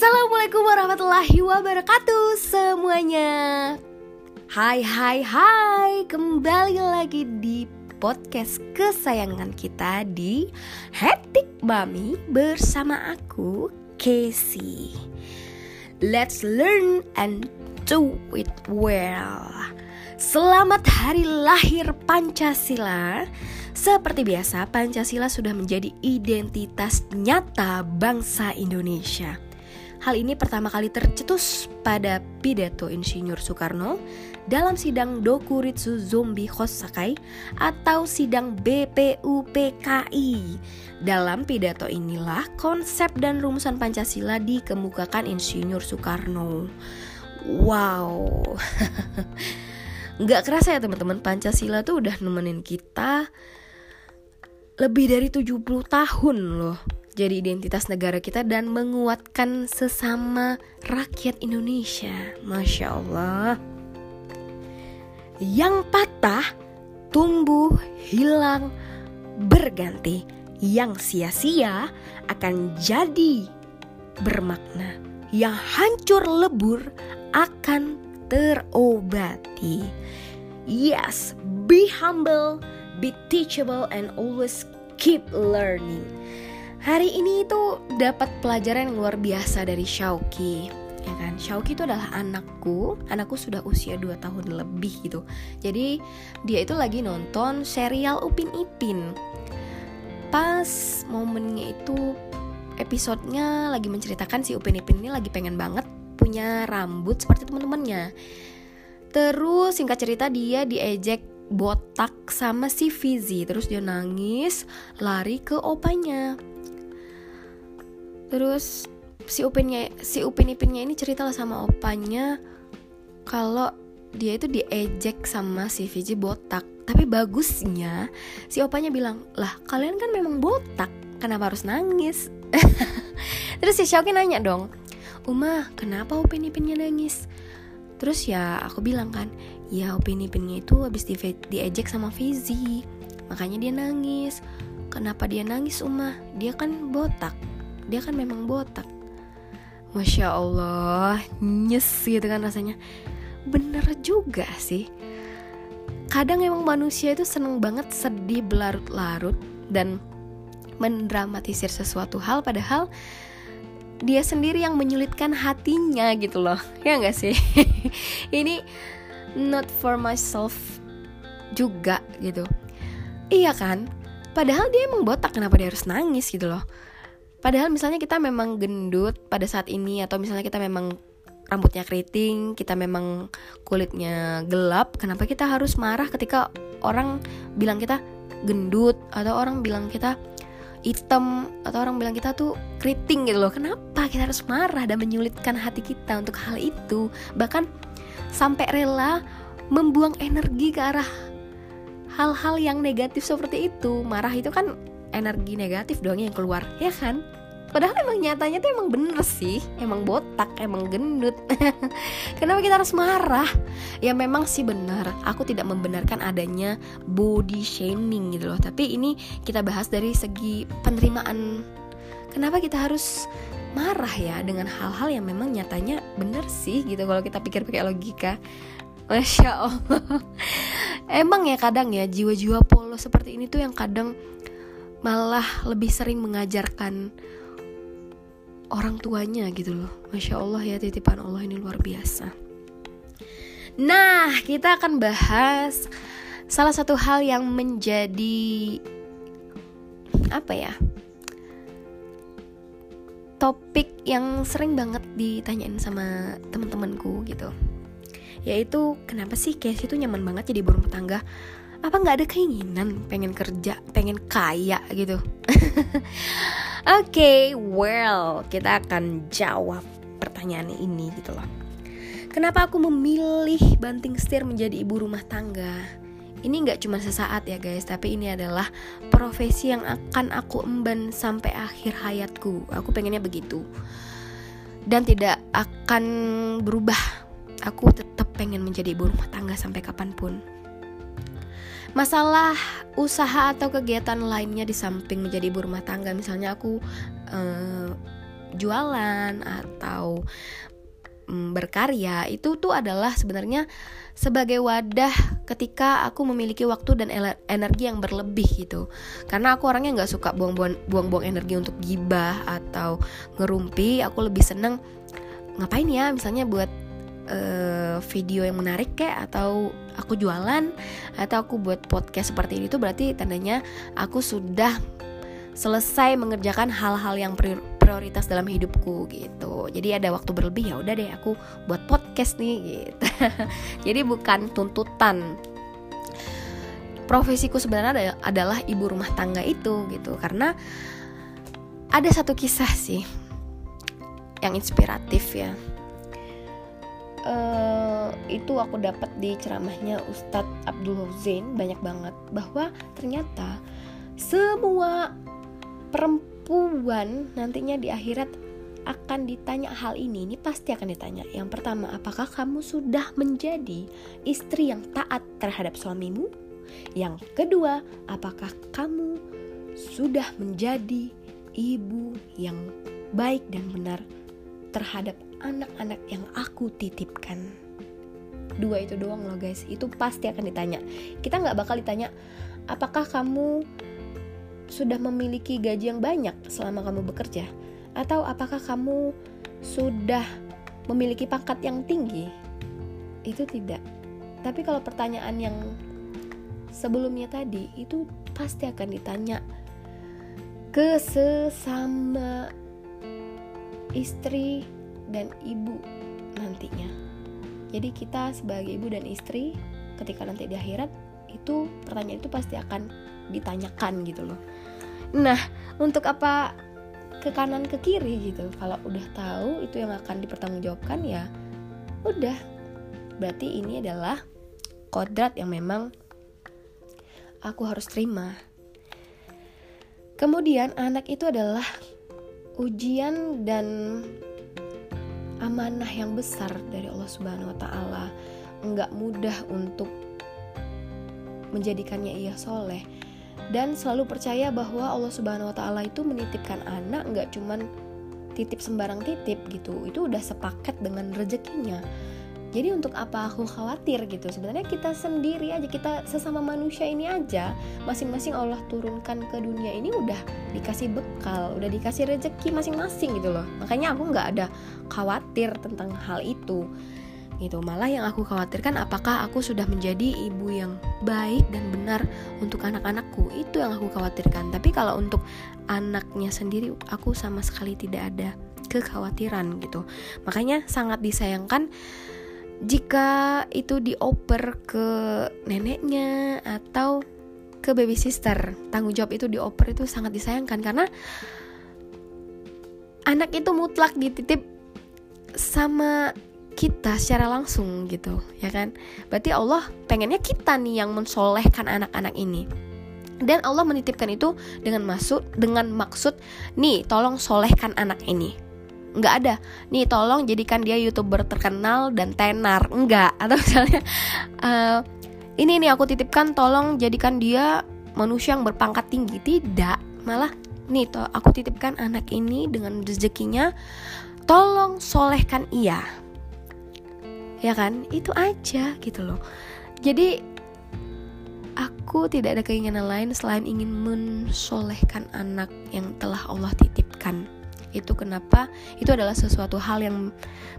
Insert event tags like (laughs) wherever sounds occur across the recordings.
Assalamualaikum warahmatullahi wabarakatuh semuanya. Hai hai hai Kembali lagi di podcast kesayangan kita di Hetik Mami Bersama aku Casey. Let's learn and do it well. Selamat hari lahir Pancasila. Seperti biasa, Pancasila sudah menjadi identitas nyata bangsa Indonesia. Hal ini pertama kali tercetus pada pidato Insinyur Soekarno dalam sidang Dokuritsu Zombi Hosakai atau sidang BPUPKI. Dalam pidato inilah konsep dan rumusan Pancasila dikemukakan Insinyur Soekarno. Wow. (laughs) Nggak kerasa ya teman-teman Pancasila tuh udah nemenin kita lebih dari 70 tahun loh jadi identitas negara kita dan menguatkan sesama rakyat Indonesia. Masya Allah. Yang patah, tumbuh, hilang, berganti. Yang sia-sia akan jadi bermakna. Yang hancur lebur akan terobati. Yes, be humble, be teachable and always keep learning. Hari ini itu dapat pelajaran yang luar biasa dari Shauki ya kan? Shauki itu adalah anakku. Anakku sudah usia 2 tahun lebih gitu. Jadi dia itu lagi nonton serial Upin Ipin. Pas momennya itu episodenya lagi menceritakan si Upin Ipin ini lagi pengen banget punya rambut seperti teman-temannya. Terus singkat cerita dia diejek botak sama si Fizi. Terus dia nangis lari ke opanya terus si Upinnya si Upin Ipinnya ini cerita lah sama opanya kalau dia itu diejek sama si Fizi botak. Tapi bagusnya si opanya bilang lah kalian kan memang botak kenapa harus nangis? (laughs) Terus si Xiaoki nanya dong Uma kenapa Upin Ipinnya nangis? Terus ya aku bilang kan ya opini opini itu habis di diejek sama Fizi makanya dia nangis. Kenapa dia nangis Uma? Dia kan botak dia kan memang botak. Masya Allah nyes gitu kan rasanya. Bener juga sih. Kadang emang manusia itu seneng banget sedih berlarut-larut dan mendramatisir sesuatu hal padahal dia sendiri yang menyulitkan hatinya gitu loh. (laughs) Ya nggak sih? (laughs) Ini not for myself juga gitu. Iya kan? Padahal dia emang botak kenapa dia harus nangis gitu loh padahal misalnya kita memang gendut pada saat ini atau misalnya kita memang rambutnya keriting kita memang kulitnya gelap kenapa kita harus marah ketika orang bilang kita gendut atau orang bilang kita hitam atau orang bilang kita tuh keriting gitu loh? Kenapa kita harus marah dan menyulitkan hati kita untuk hal itu? Bahkan sampai rela membuang energi ke arah hal-hal yang negatif seperti itu. Marah itu kan energi negatif dong yang keluar ya kan? Padahal emang nyatanya tuh emang bener sih. Emang botak, emang gendut. (laughs) Kenapa kita harus marah? Ya memang sih benar Aku tidak membenarkan adanya body shaming gitu loh. Tapi ini kita bahas dari segi penerimaan. Kenapa kita harus marah ya dengan hal-hal yang memang nyatanya bener sih gitu kalau kita pikir pakai logika? Masya Allah. (laughs) Emang ya kadang ya jiwa-jiwa polos seperti ini tuh yang kadang malah lebih sering mengajarkan orang tuanya gitu loh. Masya Allah ya titipan Allah ini luar biasa. Nah kita akan bahas salah satu hal yang menjadi apa ya topik yang sering banget ditanyain sama teman-temanku gitu. Yaitu kenapa sih Casey itu nyaman banget jadi ibu rumah tangga apa nggak ada keinginan? Pengen kerja pengen kaya gitu. (laughs) Oke okay, well kita akan jawab pertanyaan ini gitu loh. Kenapa aku memilih banting setir menjadi ibu rumah tangga? Ini nggak cuma sesaat ya guys tapi ini adalah profesi yang akan aku emban sampai akhir hayatku. Aku pengennya begitu. Dan tidak akan berubah. Aku tetap pengen menjadi ibu rumah tangga sampai kapan pun masalah usaha atau kegiatan lainnya di samping menjadi ibu rumah tangga misalnya aku uh, jualan atau mm, berkarya itu tuh adalah sebenarnya sebagai wadah ketika aku memiliki waktu dan energi yang berlebih gitu. Karena aku orangnya nggak suka buang-buang energi untuk gibah atau ngerumpi aku lebih seneng ngapain ya? Misalnya buat uh, video yang menarik kayak atau aku jualan atau aku buat podcast seperti ini tuh berarti tandanya aku sudah selesai mengerjakan hal-hal yang prioritas dalam hidupku gitu. Jadi ada waktu berlebih ya udah deh aku buat podcast nih gitu. (laughs) Jadi bukan tuntutan. Profesiku sebenarnya adalah ibu rumah tangga itu gitu karena ada satu kisah sih yang inspiratif ya uh, itu aku dapat di ceramahnya Ustadz Abdul Zain banyak banget. Bahwa ternyata semua perempuan nantinya di akhirat akan ditanya hal ini. Ini pasti akan ditanya. Yang pertama apakah kamu sudah menjadi istri yang taat terhadap suamimu? Yang kedua apakah kamu sudah menjadi ibu yang baik dan benar terhadap anak-anak yang aku titipkan. Dua itu doang loh guys. Itu pasti akan ditanya. Kita nggak bakal ditanya apakah kamu sudah memiliki gaji yang banyak selama kamu bekerja? Atau apakah kamu sudah memiliki pangkat yang tinggi? Itu tidak. Tapi kalau pertanyaan yang sebelumnya tadi itu pasti akan ditanya ke sesama istri dan ibu nantinya. Jadi kita sebagai ibu dan istri ketika nanti di akhirat itu pertanyaan itu pasti akan ditanyakan gitu loh. Nah, untuk apa ke kanan ke kiri gitu? Kalau udah tahu itu yang akan dipertanggungjawabkan ya udah. Berarti ini adalah kodrat yang memang aku harus terima. Kemudian anak itu adalah ujian dan amanah yang besar dari Allah Subhanahu wa taala. Enggak mudah untuk menjadikannya ia soleh dan selalu percaya bahwa Allah Subhanahu wa taala itu menitipkan anak enggak cuman titip sembarang titip gitu. Itu udah sepaket dengan rezekinya jadi untuk apa aku khawatir gitu? Sebenarnya kita sendiri aja kita sesama manusia ini aja masing-masing Allah turunkan ke dunia ini udah dikasih bekal udah dikasih rezeki masing-masing gitu loh. Makanya aku nggak ada khawatir tentang hal itu. Gitu. Malah yang aku khawatirkan apakah aku sudah menjadi ibu yang baik dan benar untuk anak-anakku? Itu yang aku khawatirkan. Tapi kalau untuk anaknya sendiri aku sama sekali tidak ada kekhawatiran gitu. Makanya sangat disayangkan jika itu dioper ke neneknya atau ke baby sister tanggung jawab itu dioper itu sangat disayangkan karena anak itu mutlak dititip sama kita secara langsung gitu ya kan? Berarti Allah pengennya kita nih yang mensolehkan anak-anak ini. Dan Allah menitipkan itu dengan maksud dengan maksud nih tolong solehkan anak ini nggak ada. Nih tolong jadikan dia youtuber terkenal dan tenar. Enggak atau misalnya uh, ini nih aku titipkan tolong jadikan dia manusia yang berpangkat tinggi. Tidak. Malah nih toh aku titipkan anak ini dengan rezekinya tolong solehkan ia. Ya kan? Itu aja gitu loh. Jadi aku tidak ada keinginan lain selain ingin mensolehkan anak yang telah Allah titipkan itu kenapa? Itu adalah sesuatu hal yang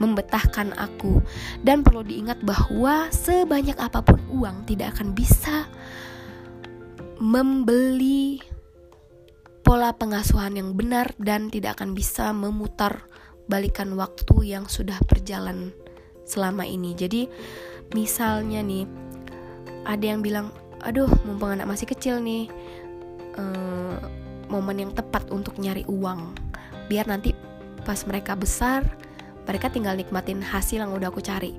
membetahkan aku. Dan perlu diingat bahwa sebanyak apa pun uang tidak akan bisa membeli pola pengasuhan yang benar dan tidak akan bisa memutar balikan waktu yang sudah berjalan selama ini. Jadi misalnya nih ada yang bilang, aduh mumpung anak masih kecil nih, uh, momen yang tepat untuk nyari uang biar nanti pas mereka besar mereka tinggal nikmatin hasil yang udah aku cari.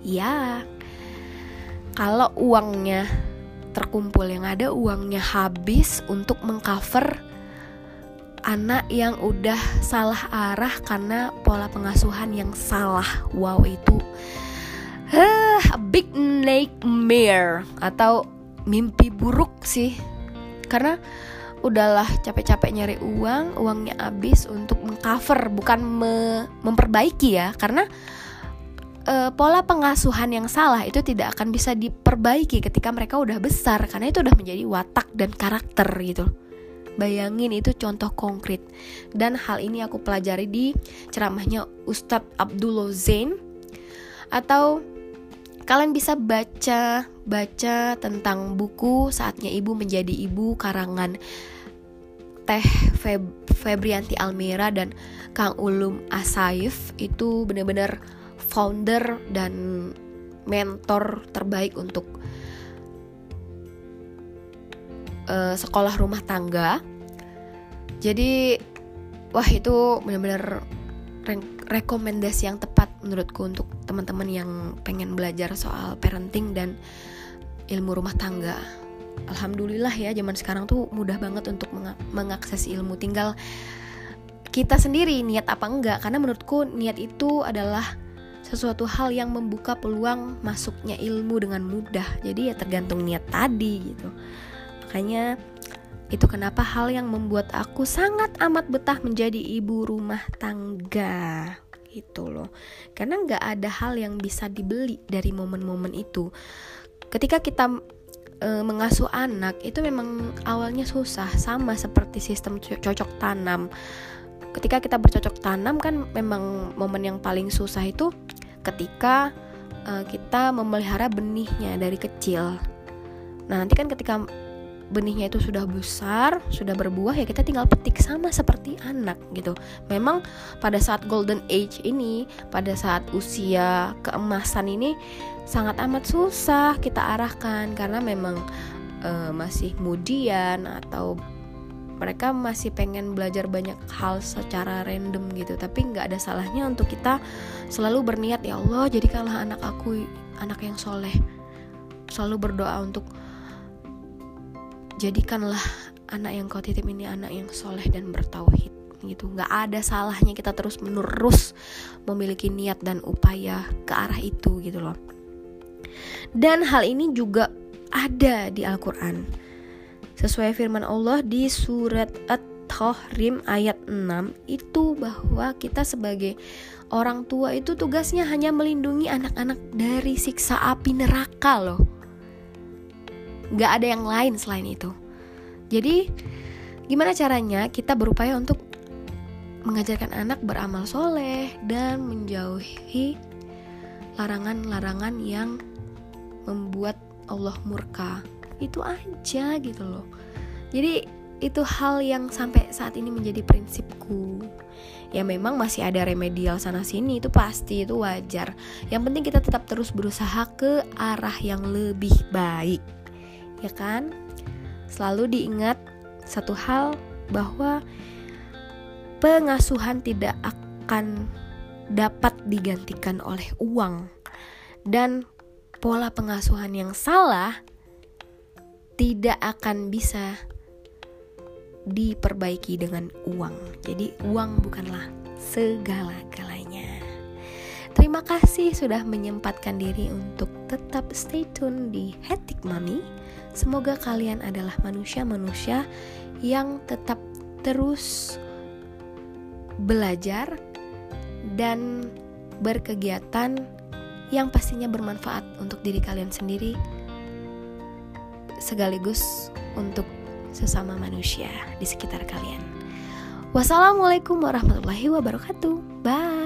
Ya kalau uangnya terkumpul yang ada uangnya habis untuk mengcover anak yang udah salah arah karena pola pengasuhan yang salah. Wow itu uh, big nightmare atau mimpi buruk sih. Karena udahlah capek-capek nyari uang uangnya habis untuk mengcover bukan me memperbaiki ya. Karena uh, pola pengasuhan yang salah itu tidak akan bisa diperbaiki ketika mereka udah besar karena itu udah menjadi watak dan karakter gitu. Bayangin itu contoh konkret. Dan hal ini aku pelajari di ceramahnya Ustadz Abdullah Zain Atau kalian bisa baca baca tentang buku Saatnya Ibu Menjadi Ibu karangan Teh Feb Febrianti Almira dan Kang Ulum Asaif itu benar-benar founder dan mentor terbaik untuk uh, sekolah rumah tangga. Jadi wah itu benar-benar re rekomendasi yang tepat menurutku untuk teman-teman yang pengen belajar soal parenting dan ilmu rumah tangga. Alhamdulillah ya zaman sekarang tuh mudah banget untuk meng mengakses ilmu. Tinggal kita sendiri niat apa enggak karena menurutku niat itu adalah sesuatu hal yang membuka peluang masuknya ilmu dengan mudah. Jadi ya tergantung niat tadi gitu. Makanya itu kenapa hal yang membuat aku sangat amat betah menjadi ibu rumah tangga gitu loh. Karena nggak ada hal yang bisa dibeli dari momen-momen itu ketika kita e, mengasuh anak itu memang awalnya susah. Sama seperti sistem cocok tanam. Ketika kita bercocok tanam kan memang momen yang paling susah itu ketika e, kita memelihara benihnya dari kecil. Nah nanti kan ketika benihnya itu sudah besar, sudah berbuah ya kita tinggal petik sama seperti anak gitu. Memang pada saat golden age ini, pada saat usia keemasan ini sangat amat susah kita arahkan karena memang uh, masih mudian atau mereka masih pengen belajar banyak hal secara random gitu. Tapi nggak ada salahnya untuk kita selalu berniat ya Allah jadikanlah anak aku anak yang soleh. Selalu berdoa untuk jadikanlah anak yang kau titip ini anak yang soleh dan bertauhid. Gitu. Nggak ada salahnya kita terus menerus memiliki niat dan upaya ke arah itu gitu loh dan hal ini juga ada di Al-Quran. Sesuai firman Allah di surat At-Tahrim ayat 6 itu bahwa kita sebagai orang tua itu tugasnya hanya melindungi anak-anak dari siksa api neraka loh. Gak ada yang lain selain itu. Jadi gimana caranya kita berupaya untuk mengajarkan anak beramal soleh dan menjauhi larangan-larangan yang membuat Allah murka. Itu aja gitu loh. Jadi itu hal yang sampai saat ini menjadi prinsipku. Ya memang masih ada remedial sana sini itu pasti itu wajar. Yang penting kita tetap terus berusaha ke arah yang lebih baik. Ya kan? Selalu diingat satu hal bahwa pengasuhan tidak akan dapat digantikan oleh uang. Dan pola pengasuhan yang salah tidak akan bisa diperbaiki dengan uang. Jadi uang bukanlah segala-galanya. Terima kasih sudah menyempatkan diri untuk tetap stay tune di Hetik Mami. Semoga kalian adalah manusia-manusia yang tetap terus belajar dan berkegiatan yang pastinya bermanfaat untuk diri kalian sendiri sekaligus untuk sesama manusia di sekitar kalian. Wassalamualaikum warahmatullahi wabarakatuh. Bye.